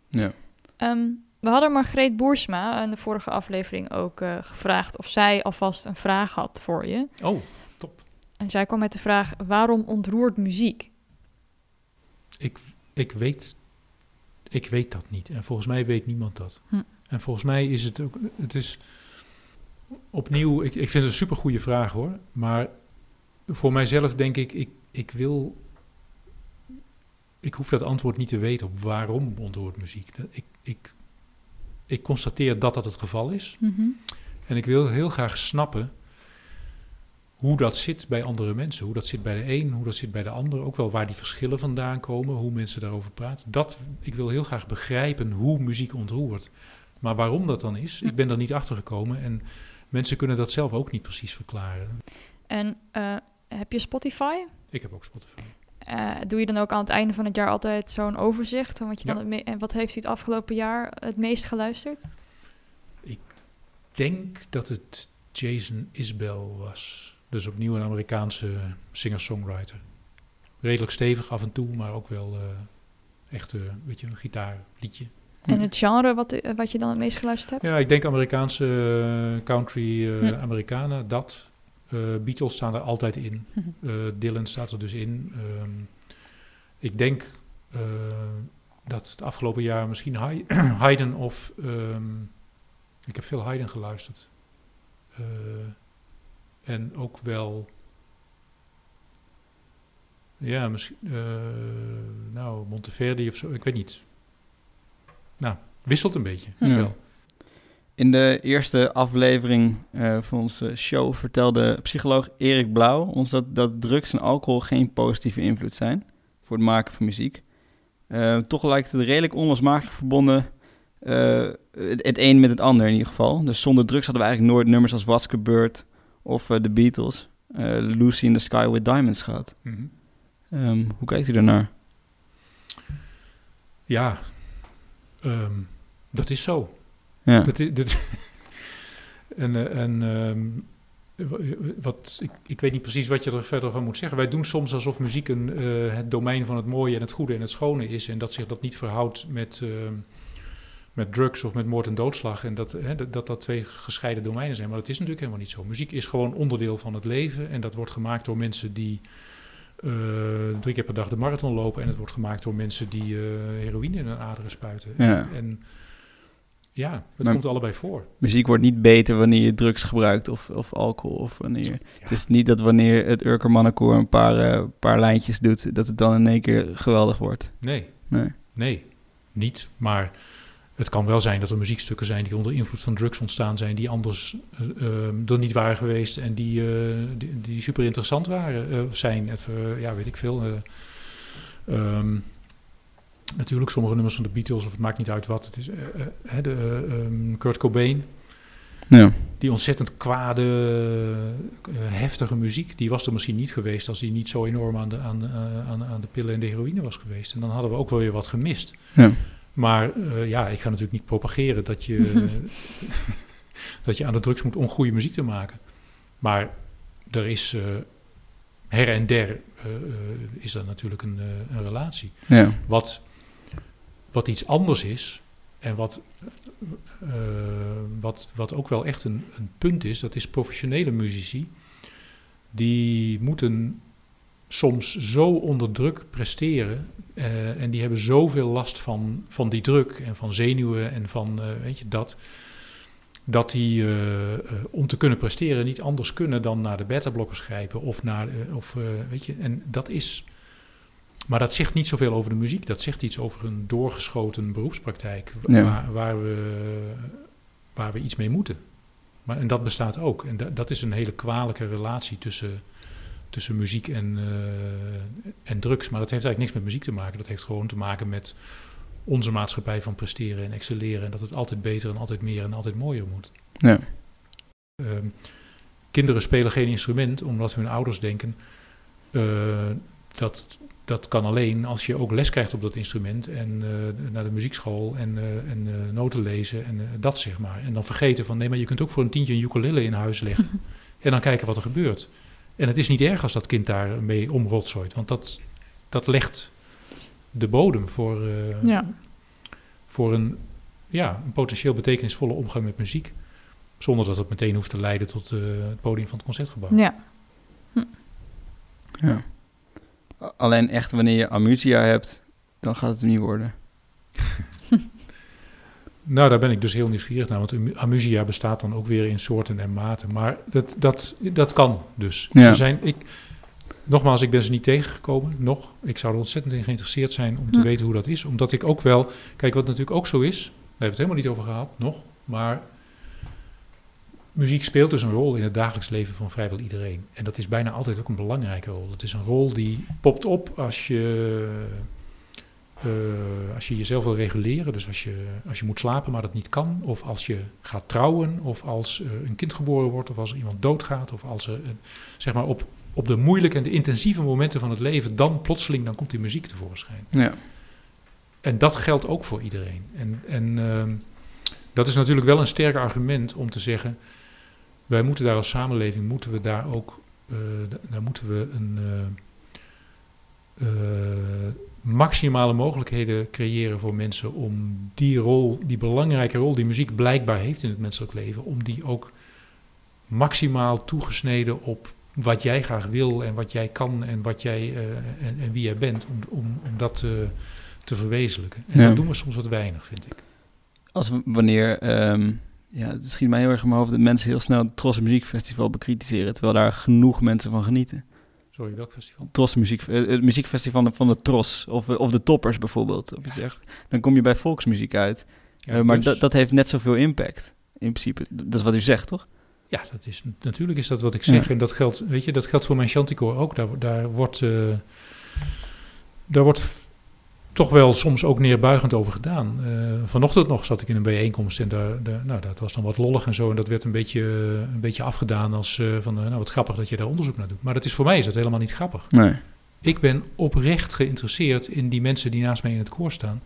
Ja. Ehm, we hadden Margreet Boersma in de vorige aflevering ook eh, gevraagd of zij alvast een vraag had voor je. oh, En zij kwam met de vraag: waarom ontroert muziek? ik weet, ik weet dat niet. En volgens mij weet niemand dat. Hm. En volgens mij is het ook, het is opnieuw, ik, ik vind het een supergoeie vraag hoor. Maar voor mijzelf denk ik, ik, ik wil, ik hoef dat antwoord niet te weten op waarom ontroert muziek. Dat- Ik, ik, ik constateer dat dat het geval is. En ik wil heel graag snappen hoe dat zit bij andere mensen. Hoe dat zit bij de een, hoe dat zit bij de ander. Ook wel waar die verschillen vandaan komen, hoe mensen daarover praten. Dat, ik wil heel graag begrijpen hoe muziek ontroert. Maar waarom dat dan is, ik ben er niet achter gekomen. En mensen kunnen dat zelf ook niet precies verklaren. En eh, heb je Spotify? Ik heb ook Spotify. Eh, doe je dan ook aan het einde van het jaar altijd zo'n overzicht? Van wat je Ja. dan het en wat heeft u het afgelopen jaar het meest geluisterd? Ik denk dat het Jason Isbell was. Dus opnieuw een Amerikaanse singer-songwriter. Redelijk stevig af en toe, maar ook wel eh, echt eh, weet je, een gitaarliedje. En het genre wat, wat je dan het meest geluisterd hebt? Ja, ik denk Amerikaanse country. Americana, dat. Eh, Beatles staan er altijd in. (laughs) Eh, Dylan staat er dus in. Ehm, ik denk eh, dat het afgelopen jaar misschien Hay- (clears throat) Haydn of... ehm, ik heb veel Haydn geluisterd. En ook wel... Ja, misschien... nou, Monteverdi of zo. Ik weet niet. Nou, wisselt een beetje. Ja. Wel. In de eerste aflevering eh, van onze show vertelde psycholoog Erik Blauw ons dat, dat drugs en alcohol geen positieve invloed zijn voor het maken van muziek. Eh, toch lijkt het redelijk onlosmakelijk verbonden, eh, het, het een met het ander in ieder geval. Dus zonder drugs hadden we eigenlijk nooit nummers als Waske Bird of The Beatles, Lucy in the Sky with Diamonds gehad. Mhm. Ehm, hoe kijkt u daarnaar? Ja, ehm, dat is zo. Ja. Dat i- dat- (laughs) en eh, en ehm, wat, ik, ik weet niet precies wat je er verder van moet zeggen. Wij doen soms alsof muziek een, eh, het domein van het mooie en het goede en het schone is. En dat zich dat niet verhoudt met, ehm, met drugs of met moord en doodslag. En dat, hè, dat, dat dat twee gescheiden domeinen zijn. Maar dat is natuurlijk helemaal niet zo. Muziek is gewoon onderdeel van het leven. En dat wordt gemaakt door mensen die eh, drie keer per dag de marathon lopen. En het wordt gemaakt door mensen die heroïne in hun aderen spuiten. Ja. En ja, het Maar- komt allebei voor. Muziek wordt niet beter wanneer je drugs gebruikt of, of alcohol. Of wanneer... Het is niet dat wanneer het Urkermannenkoor een paar, eh, paar lijntjes doet, dat het dan in één keer geweldig wordt. Nee, Nee. nee, niet. Maar het kan wel zijn dat er muziekstukken zijn die onder invloed van drugs ontstaan zijn, die anders eh, er niet waren geweest en die, die, die super interessant waren, of zijn. Even, ja, weet ik veel. ehm, natuurlijk, sommige nummers van de Beatles, of het maakt niet uit wat. Het is eh, eh, hè, de, eh, ehm, Kurt Cobain, Ja. die ontzettend kwade, heftige muziek, die was er misschien niet geweest als die niet zo enorm aan de, aan, aan, aan de pillen en de heroïne was geweest. En dan hadden we ook wel weer wat gemist. Ja. Maar ja, ik ga natuurlijk niet propageren dat je, (laughs) dat je aan de drugs moet om goede muziek te maken. Maar er is her en der is er natuurlijk een, een relatie. Ja. Wat, wat iets anders is en wat, eh, wat, wat ook wel echt een, een punt is, dat is professionele muzici. Die moeten soms zo onder druk presteren eh, en die hebben zoveel last van, van die druk en van zenuwen en van, eh, weet je, dat, dat die om te kunnen presteren niet anders kunnen dan naar de beta-blokkers grijpen of naar, of weet je, en dat is, maar dat zegt niet zoveel over de muziek, dat zegt iets over een doorgeschoten beroepspraktijk Ja. waar, waar, we, waar we iets mee moeten. Maar, en dat bestaat ook. En da- dat is een hele kwalijke relatie tussen, tussen muziek en, eh, en drugs. Maar dat heeft eigenlijk niks met muziek te maken. Dat heeft gewoon te maken met onze maatschappij van presteren en excelleren. En dat het altijd beter en altijd meer en altijd mooier moet. Ja. Ehm, kinderen spelen geen instrument omdat hun ouders denken... eh, dat, dat kan alleen als je ook les krijgt op dat instrument... en eh, naar de muziekschool en, eh, en eh, noten lezen en eh, dat zeg maar. En dan vergeten van nee, maar je kunt ook voor een tientje een ukulele in huis leggen... (laughs) en dan kijken wat er gebeurt. En het is niet erg als dat kind daar mee omrotzooit... want dat, dat legt de bodem voor, eh, Ja. voor een, ja, een potentieel betekenisvolle omgang met muziek. Zonder dat het meteen hoeft te leiden tot eh, het podium van het concertgebouw. Ja. ja. Alleen echt wanneer je amusia hebt, dan gaat het hem niet worden. (laughs) Nou, daar ben ik dus heel nieuwsgierig naar, want amu- amusia bestaat dan ook weer in soorten en maten. Maar dat, dat, dat kan dus. Ja. Er zijn, ik, nogmaals, ik ben ze niet tegengekomen, nog. Ik zou er ontzettend in geïnteresseerd zijn om te Hm. weten hoe dat is. Omdat ik ook wel, kijk wat natuurlijk ook zo is, daar hebben we het helemaal niet over gehad, nog. Maar muziek speelt dus een rol in het dagelijks leven van vrijwel iedereen. En dat is bijna altijd ook een belangrijke rol. Het is een rol die popt op als je, eh, als je jezelf wil reguleren. Dus als je, als je moet slapen, maar dat niet kan. Of als je gaat trouwen. Of als er een kind geboren wordt. Of als er iemand doodgaat. Of als er, een- zeg maar, op, op de moeilijke en de intensieve momenten van het leven. Dan plotseling, dan komt die muziek tevoorschijn. Ja. En dat geldt ook voor iedereen. En, en ehm, dat is natuurlijk wel een sterk argument om te zeggen, wij moeten daar als samenleving, moeten we daar ook, eh, daar moeten we een eh, eh, maximale mogelijkheden creëren voor mensen om die rol, die belangrijke rol die muziek blijkbaar heeft in het menselijk leven, om die ook maximaal toegesneden op wat jij graag wil en wat jij kan en, wat jij, en, en wie jij bent, om, om, om dat te, te verwezenlijken. En Ja. dat doen we soms wat weinig, vind ik. Als wanneer, ehm, ja, het schiet mij heel erg in mijn hoofd dat mensen heel snel het Tros Muziekfestival bekritiseren, terwijl daar genoeg mensen van genieten. Sorry, welk festival? Tros muziek, eh, het muziekfestival van de, Tros, of, eh, of de Toppers bijvoorbeeld, of iets dergelijks. Dan kom je bij volksmuziek uit. Ja, Eh, maar dus- dat, dat heeft net zoveel impact, in principe. Dat is wat u zegt, toch? Ja, dat is, natuurlijk is dat wat ik zeg. Ja. En dat geldt, weet je, dat geldt voor mijn Chanticoor ook. Daar, daar, wordt, daar wordt toch wel soms ook neerbuigend over gedaan. Eh, vanochtend nog zat ik in een bijeenkomst en daar, daar, nou, dat was dan wat lollig en zo. En dat werd een beetje, eh, een beetje afgedaan als eh, van, nou wat grappig dat je daar onderzoek naar doet. Maar dat is voor mij is dat helemaal niet grappig. Nee. Ik ben oprecht geïnteresseerd in die mensen die naast mij in het koor staan.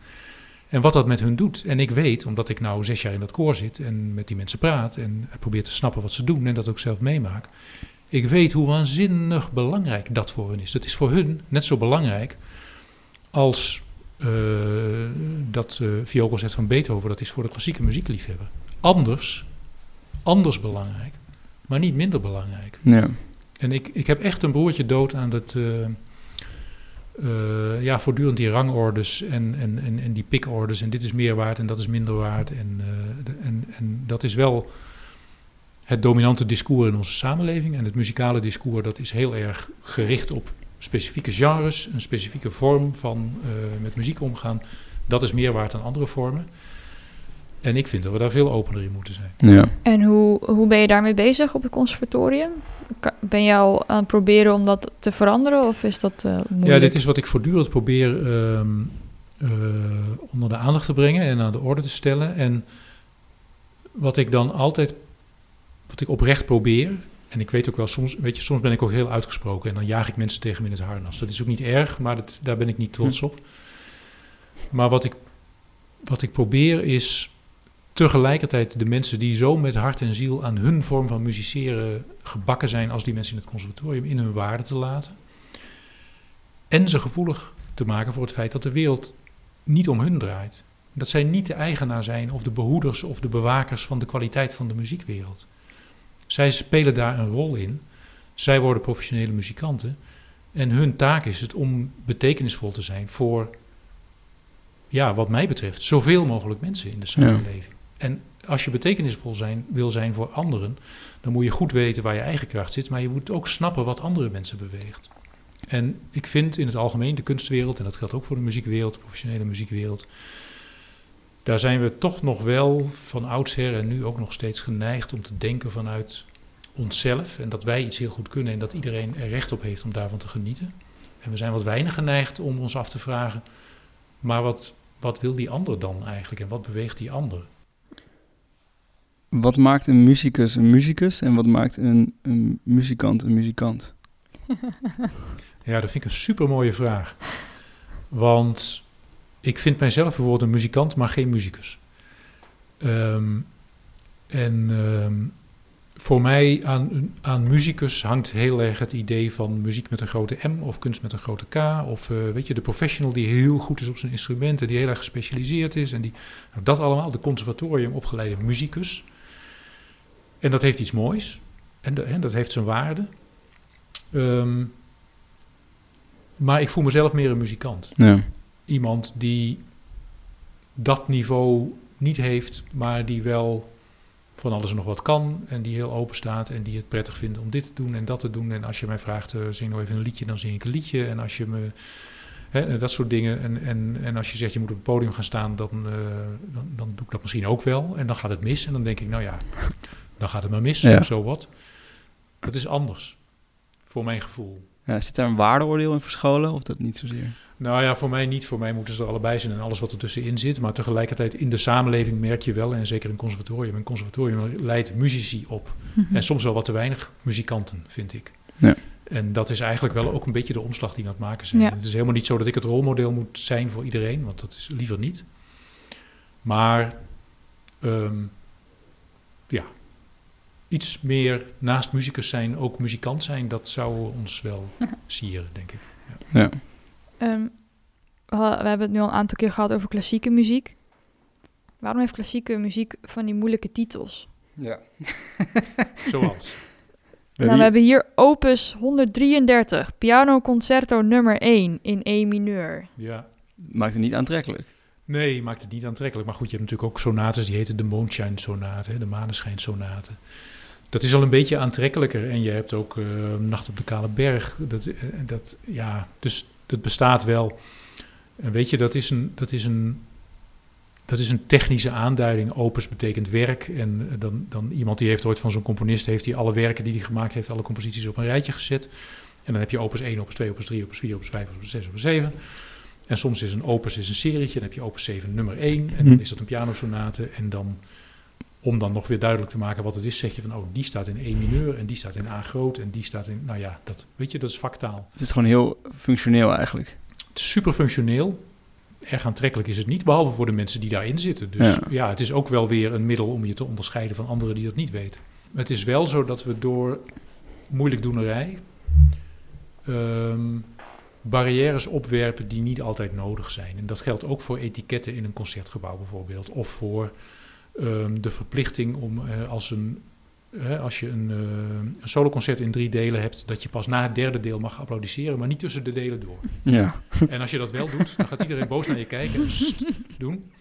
En wat dat met hun doet. En ik weet, omdat ik nou zes jaar in dat koor zit en met die mensen praat en probeer te snappen wat ze doen en dat ook zelf meemaak. Ik weet hoe waanzinnig belangrijk dat voor hun is. Dat is voor hun net zo belangrijk als dat uh, vioolconcert van Beethoven, dat is voor de klassieke muziekliefhebber. Anders, anders belangrijk, maar niet minder belangrijk. Ja. En ik, ik heb echt een broertje dood aan dat. eh, eh, ja, voortdurend die rangordes en, en, en, en die pikorders. En dit is meer waard en dat is minder waard. En, eh, de- en, en dat is wel het dominante discours in onze samenleving. En het muzikale discours dat is heel erg gericht op specifieke genres, een specifieke vorm van eh, met muziek omgaan. Dat is meer waard dan andere vormen. En ik vind dat we daar veel opener in moeten zijn. Ja. En hoe, hoe ben je daarmee bezig op het conservatorium? Ben je al aan het proberen om dat te veranderen of is dat eh moeilijk? Ja, dit is wat ik voortdurend probeer ehm, eh, onder de aandacht te brengen en aan de orde te stellen. En wat ik dan altijd, wat ik oprecht probeer, en ik weet ook wel, soms, weet je, soms ben ik ook heel uitgesproken en dan jaag ik mensen tegen me in het harnas. Dat is ook niet erg, maar dat, daar ben ik niet trots op. Maar wat ik, wat ik probeer is tegelijkertijd de mensen die zo met hart en ziel aan hun vorm van musiceren gebakken zijn als die mensen in het conservatorium in hun waarde te laten. En ze gevoelig te maken voor het feit dat de wereld niet om hun draait. Dat zij niet de eigenaar zijn of de behoeders of de bewakers van de kwaliteit van de muziekwereld. Zij spelen daar een rol in. Zij worden professionele muzikanten. En hun taak is het om betekenisvol te zijn voor, ja, wat mij betreft, zoveel mogelijk mensen in de samenleving. En als je betekenisvol zijn, wil zijn voor anderen, dan moet je goed weten waar je eigen kracht zit, maar je moet ook snappen wat andere mensen beweegt. En ik vind in het algemeen de kunstwereld, en dat geldt ook voor de muziekwereld, de professionele muziekwereld, daar zijn we toch nog wel van oudsher en nu ook nog steeds geneigd om te denken vanuit onszelf en dat wij iets heel goed kunnen en dat iedereen er recht op heeft om daarvan te genieten. En we zijn wat weinig geneigd om ons af te vragen, maar wat, wat wil die ander dan eigenlijk en wat beweegt die ander? Wat maakt een muzikus een muzikus en wat maakt een, een muzikant een muzikant? (laughs) Ja, dat vind ik een super mooie vraag. Want ik vind mijzelf bijvoorbeeld een muzikant, maar geen muzikus. Ehm, en ehm, voor mij aan, aan muzikus hangt heel erg het idee van muziek met een grote M of kunst met een grote K. Of eh, weet je, de professional die heel goed is op zijn instrumenten, die heel erg gespecialiseerd is. En die, nou, dat allemaal, de conservatorium opgeleide muzikus. En dat heeft iets moois. En, dat heeft zijn waarde. Ehm, maar ik voel mezelf meer een muzikant. Ja. Iemand die dat niveau niet heeft, maar die wel van alles en nog wat kan. En die heel open staat en die het prettig vindt om dit te doen en dat te doen. En als je mij vraagt, eh, zing nou even een liedje, dan zing ik een liedje. En als je me... Hè, dat soort dingen. En, en, en als je zegt, je moet op het podium gaan staan, dan, eh, dan, dan doe ik dat misschien ook wel. En dan gaat het mis. En dan denk ik, nou ja, dan gaat het maar mis. Ja. Zo wat. Dat is anders. Voor mijn gevoel. Ja, zit daar een waardeoordeel in verscholen of dat niet zozeer? Nou ja, voor mij niet. Voor mij moeten ze er allebei zijn en alles wat er tussenin zit. Maar tegelijkertijd in de samenleving merk je wel, en zeker in conservatorium, een conservatorium leidt muzici op. En soms wel wat te weinig muzikanten, vind ik. Ja. En dat is eigenlijk wel ook een beetje de omslag die we aan het maken zijn. Ja. Het is helemaal niet zo dat ik het rolmodel moet zijn voor iedereen, want dat is liever niet. Maar ehm, ja, iets meer naast muzikus zijn, ook muzikant zijn, dat zou ons wel (laughs) sieren, denk ik. Ja. Ehm, we hebben het nu al een aantal keer gehad over klassieke muziek. Waarom heeft klassieke muziek van die moeilijke titels? Ja. (laughs) Zoals. (laughs) Nou, we hebben hier opus 133, piano concerto nummer 1 in E mineur. Ja. Maakt het niet aantrekkelijk. Nee, maakt het niet aantrekkelijk. Maar goed, je hebt natuurlijk ook sonates die heten de Moonshine Sonate, hè, de Maneschijn Sonate. Dat is al een beetje aantrekkelijker. En je hebt ook eh, Nacht op de Kale Berg. Dat, eh, dat, ja, dus het bestaat wel. En weet je, dat is een, dat is een, dat is een technische aanduiding. Opus betekent werk. En eh, dan, dan iemand die heeft ooit van zo'n componist... heeft hij alle werken die hij gemaakt heeft... alle composities op een rijtje gezet. En dan heb je opus 1, opus 2, opus 3, opus 4, opus 5, opus 6, opus 7. En soms is een opus is een serietje. Dan heb je opus 7 nummer 1. En dan Hm. is dat een pianosonate. En dan, om dan nog weer duidelijk te maken wat het is... zeg je van, oh, die staat in E mineur... en die staat in A groot... en die staat in... Nou ja, dat, weet je, dat is vaktaal. Het is gewoon heel functioneel eigenlijk. Het is super functioneel. Erg aantrekkelijk is het niet, behalve voor de mensen die daarin zitten. Dus Ja. ja. het is ook wel weer een middel om je te onderscheiden van anderen die dat niet weten. Het is wel zo dat we door moeilijkdoenerij ehm, barrières opwerpen die niet altijd nodig zijn. En dat geldt ook voor etiketten in een concertgebouw bijvoorbeeld. Of voor de verplichting om eh, als een hè, als je een, eh, een soloconcert in drie delen hebt, dat je pas na het derde deel mag applaudisseren, maar niet tussen de delen door. Ja. En als je dat wel doet, dan gaat iedereen boos naar je kijken en doen.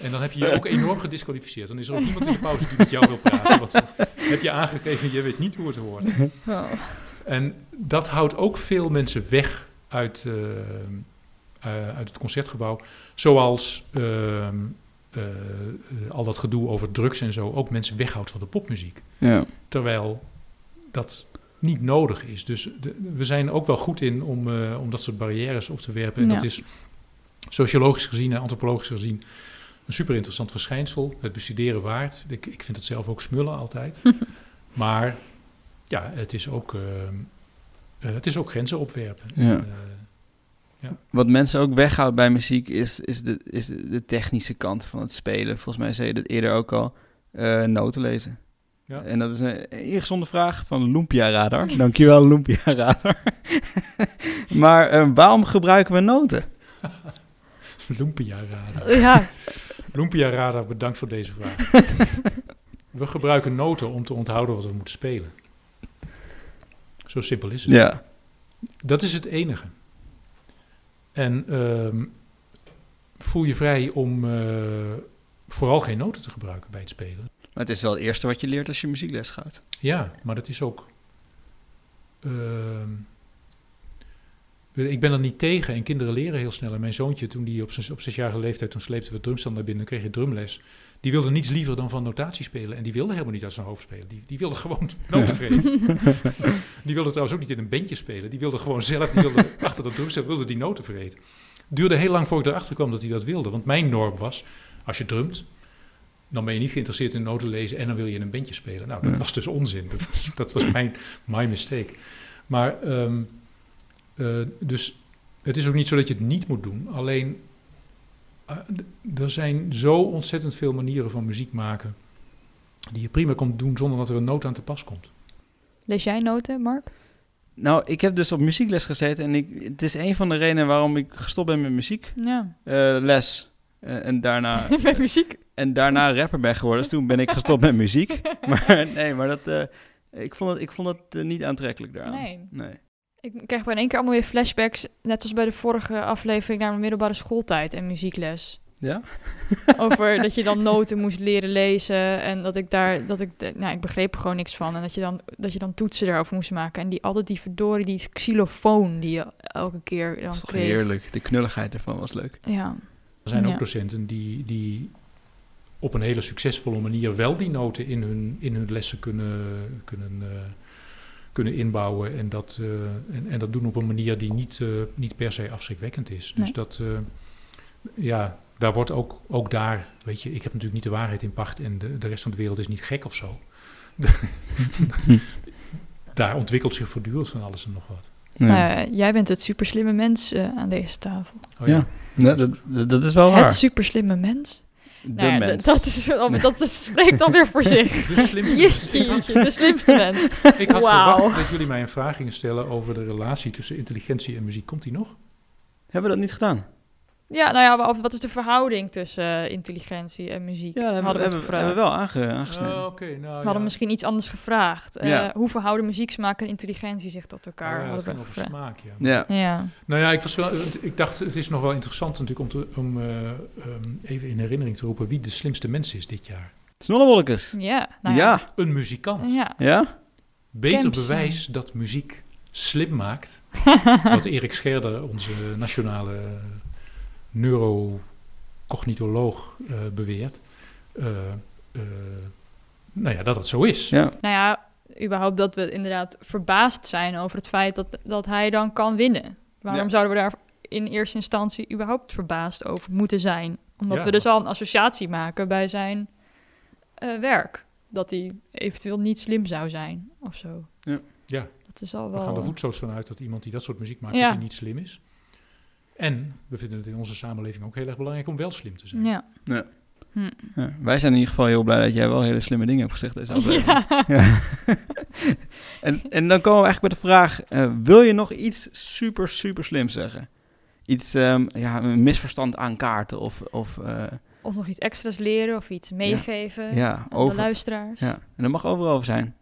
En dan heb je je ook enorm gedisqualificeerd. Dan is er ook niemand in de pauze die met jou wil praten. Want heb je aangegeven, je weet niet hoe het hoort. Oh. En dat houdt ook veel mensen weg uit, eh, uit het concertgebouw. Zoals ehm, eh, eh, al dat gedoe over drugs en zo ook mensen weghoudt van de popmuziek. ja. Terwijl dat niet nodig is. Dus de- we zijn ook wel goed in om, eh, om dat soort barrières op te werpen. En Ja. dat is sociologisch gezien en antropologisch gezien een super interessant verschijnsel. Het bestuderen waard. Ik, ik vind het zelf ook smullen altijd. (laughs) maar ja, het is ook, het is ook grenzen opwerpen. Ja. Eh, Wat mensen ook weghoudt bij muziek is, is, de, is de, technische kant van het spelen. Volgens mij zei je dat eerder ook al. eh, noten lezen. Ja. En dat is een ingezonde vraag van Lumpia Radar. (laughs) Dankjewel, Lumpia Radar. (laughs) maar eh, waarom gebruiken we noten? (laughs) Lumpia Radar. Ja, Lumpia Radar, bedankt voor deze vraag. we gebruiken noten om te onthouden wat we moeten spelen. Zo simpel is het. Ja, Dat is het enige. En ehm, voel je vrij om eh, vooral geen noten te gebruiken bij het spelen. maar het is wel het eerste wat je leert als je muziekles gaat. Ja, maar dat is ook. ehm, ik ben er niet tegen en kinderen leren heel snel. En mijn zoontje, toen die op, zes- op zesjarige leeftijd, toen sleepten we drumstel naar binnen, dan kreeg je drumles. Die wilde niets liever dan van notatie spelen. En die wilde helemaal niet uit zijn hoofd spelen. Die, die wilde gewoon (laughs) noten vreten. (laughs) die wilde trouwens ook niet in een bandje spelen. Die wilde gewoon zelf, die wilde (laughs) achter dat drumstel, wilde die noten vreten. Duurde heel lang voor ik erachter kwam dat hij dat wilde. Want mijn norm was, als je drumt, dan ben je niet geïnteresseerd in noten lezen en dan wil je in een bandje spelen. Nou, dat Ja. was dus onzin. Dat was, dat was mijn my mistake. Maar, ehm, eh, dus het is ook niet zo dat je het niet moet doen. Alleen, er zijn zo ontzettend veel manieren van muziek maken die je prima kunt doen zonder dat er een noot aan te pas komt. lees jij noten, Mark? Nou, ik heb dus op muziekles gezeten en ik, het is een van de redenen waarom ik gestopt ben met muziek. Ja, Eh, les. Eh, en, daarna, (laughs) met muziek. en daarna rapper ben geworden. Dus toen ben ik gestopt met muziek. (laughs) Maar nee, maar dat, eh, ik vond het, ik vond het eh, niet aantrekkelijk daaraan. Nee. nee. Ik krijg bij in één keer allemaal weer flashbacks, net als bij de vorige aflevering, naar mijn middelbare schooltijd en muziekles. Ja? Over dat je dan (laughs) noten moest leren lezen en dat ik daar, dat ik, nou, ik begreep er gewoon niks van. En dat je dan, dat je dan toetsen daarover moest maken. En die altijd die verdorie, die xylofoon die je elke keer dan Dat is toch kreeg. heerlijk. De knulligheid ervan was leuk. Ja, Er zijn Ja. ook docenten die, die op een hele succesvolle manier wel die noten in hun, in hun lessen kunnen, kunnen, eh, kunnen inbouwen. En dat, eh, en, en dat doen op een manier die niet, eh, niet per se afschrikwekkend is. Dus dat, eh, ja, daar wordt ook, ook daar, weet je, ik heb natuurlijk niet de waarheid in pacht en de, de rest van de wereld is niet gek of zo. (laughs) daar ontwikkelt zich voortdurend van alles en nog wat. Nee. Nou, jij bent het superslimme mens eh, aan deze tafel. Oh ja, Nee, dat, dat, dat is wel Het waar. superslimme mens. De Nou ja, mens. Dat, is, dat, dat spreekt dan weer voor (laughs) zich. De slimste Jeetje, mens. jeetje, de slimste mens. Ik had Wauw. verwacht dat jullie mij een vraag gingen stellen over de relatie tussen intelligentie en muziek. Komt die nog? Hebben we dat niet gedaan? Ja, nou ja, wa- wat is de verhouding tussen eh, intelligentie en muziek? Ja, dat hebben, we, hadden we hebben, we wel aange, aangesneden. Oh, Oké, nou We ja. hadden misschien iets anders gevraagd. Eh. Hoe verhouden muzieksmaak en intelligentie zich tot elkaar? Oh ja, dat hadden ging over gevraagd. smaak, ja. ja. Ja. Nou ja, ik, was wel, ik dacht, het is nog wel interessant natuurlijk om, te, om eh, ehm, even in herinnering te roepen wie de slimste mens is dit jaar. Snollewolkes. Ja, nou ja. ja. Een muzikant. Ja. Ja? Beter bewijs dat muziek slim maakt. (laughs) wat Erik Scherder, onze nationale neurocognitoloog, eh, beweert. Eh, eh, nou ja, dat het zo is. Ja. Nou ja, überhaupt dat we inderdaad verbaasd zijn over het feit dat, dat hij dan kan winnen. Waarom Ja. zouden we daar in eerste instantie überhaupt verbaasd over moeten zijn? Omdat Ja. we dus al een associatie maken bij zijn eh, werk. Dat hij eventueel niet slim zou zijn of zo. Ja. Ja. Dat is al We gaan er wel... voetzoos van uit dat iemand die dat soort muziek maakt, Ja. dat hij niet slim is. En we vinden het in onze samenleving ook heel erg belangrijk om wel slim te zijn. Ja. Ja. Hm. Ja, Wij zijn in ieder geval heel blij dat jij wel hele slimme dingen hebt gezegd deze aflevering. (laughs) Ja. Ja. (laughs) en, en dan komen we eigenlijk bij de vraag: eh, wil je nog iets super, super slim zeggen? Iets, ehm, ja, een misverstand aankaarten of, of eh, Ons nog iets extra's leren of iets meegeven ja, aan de luisteraars. Ja, en dat mag overal over zijn.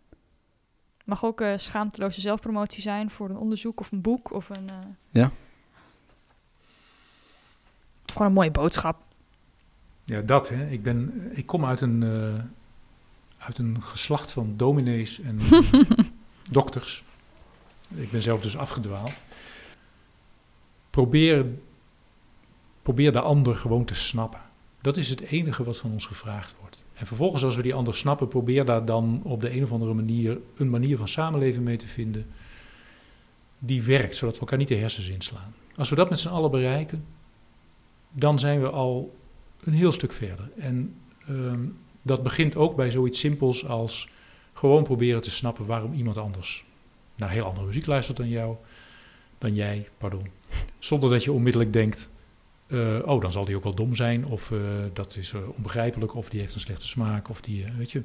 Mag ook eh, schaamteloze zelfpromotie zijn voor een onderzoek of een boek of een... eh, Ja. Gewoon een mooie boodschap. Ja, dat hè. Ik, ben, ik kom uit een, eh, uit een geslacht van dominees en (laughs) dokters. Ik ben zelf dus afgedwaald. Probeer, probeer de ander gewoon te snappen. Dat is het enige wat van ons gevraagd wordt. En vervolgens, als we die ander snappen, probeer daar dan op de een of andere manier een manier van samenleven mee te vinden die werkt, zodat we elkaar niet de hersens inslaan. Als we dat met z'n allen bereiken, dan zijn we al een heel stuk verder. En ehm, dat begint ook bij zoiets simpels als gewoon proberen te snappen waarom iemand anders naar heel andere muziek luistert dan jou, dan jij, pardon. Zonder dat je onmiddellijk denkt, eh, oh, dan zal die ook wel dom zijn, of eh, dat is eh, onbegrijpelijk, of die heeft een slechte smaak, of die, weet je.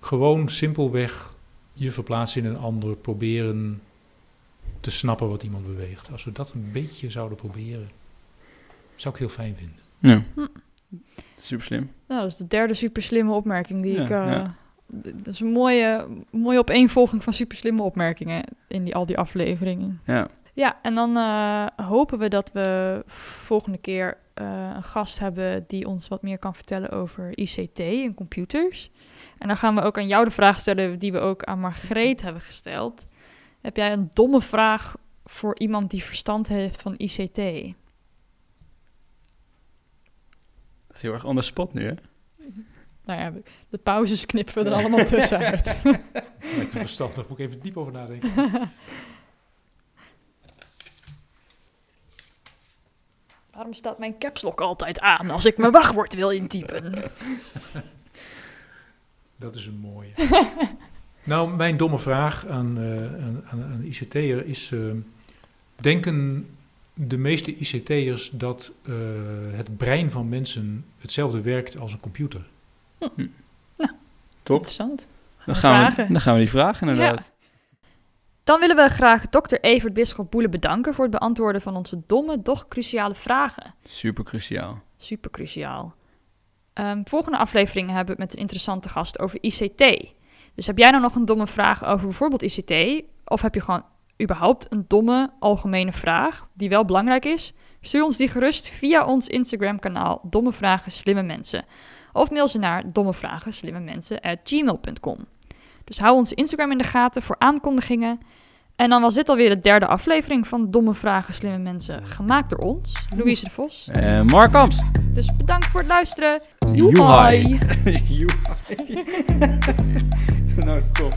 Gewoon simpelweg je verplaatsen in een ander, proberen te snappen wat iemand beweegt. Als we dat een beetje zouden proberen, zou ik heel fijn vinden. Ja. Hm. Super slim. Nou, dat is de derde super slimme opmerking die Ja, ik. eh, ja. Dat is een mooie, mooie opeenvolging van super slimme opmerkingen in die, al die afleveringen. Ja. Ja, en dan eh, hopen we dat we volgende keer eh, een gast hebben die ons wat meer kan vertellen over ICT en computers. En dan gaan we ook aan jou de vraag stellen die we ook aan Margreet hebben gesteld. Heb jij een domme vraag voor iemand die verstand heeft van ICT? Dat is heel erg on the spot nu, hè? Nou ja, de pauzes knippen we er allemaal tussenuit. (laughs) Lijkt me verstandig, daar moet ik even diep over nadenken. Waarom staat mijn caps lock altijd aan als ik mijn wachtwoord wil intypen? Dat is een mooie. (laughs) nou, mijn domme vraag aan, eh aan, aan een ICT'er is... eh, denken de meeste ICT'ers dat eh, het brein van mensen hetzelfde werkt als een computer? Top. Interessant. Dan gaan, we, vragen. dan gaan we die vragen inderdaad. Dan willen we graag dokter Evert Bisschop Boele bedanken voor het beantwoorden van onze domme, doch cruciale vragen. Super cruciaal. Super cruciaal. Ehm, volgende aflevering hebben we het met een interessante gast over ICT. Dus heb jij nou nog een domme vraag over bijvoorbeeld ICT? Of heb je gewoon überhaupt een domme, algemene vraag die wel belangrijk is? Stuur ons die gerust via ons Instagram kanaal Domme Vragen Slimme Mensen. Of mail ze naar dommevragen@gmail.com. Dus hou onze Instagram in de gaten voor aankondigingen. En dan was dit alweer de derde aflevering van Domme Vragen Slimme Mensen, gemaakt door ons, Louise de Vos. Eh Mark Kamps. Dus bedankt voor het luisteren. Joehai. Joehai. (laughs) Joehai. (laughs) nou, top.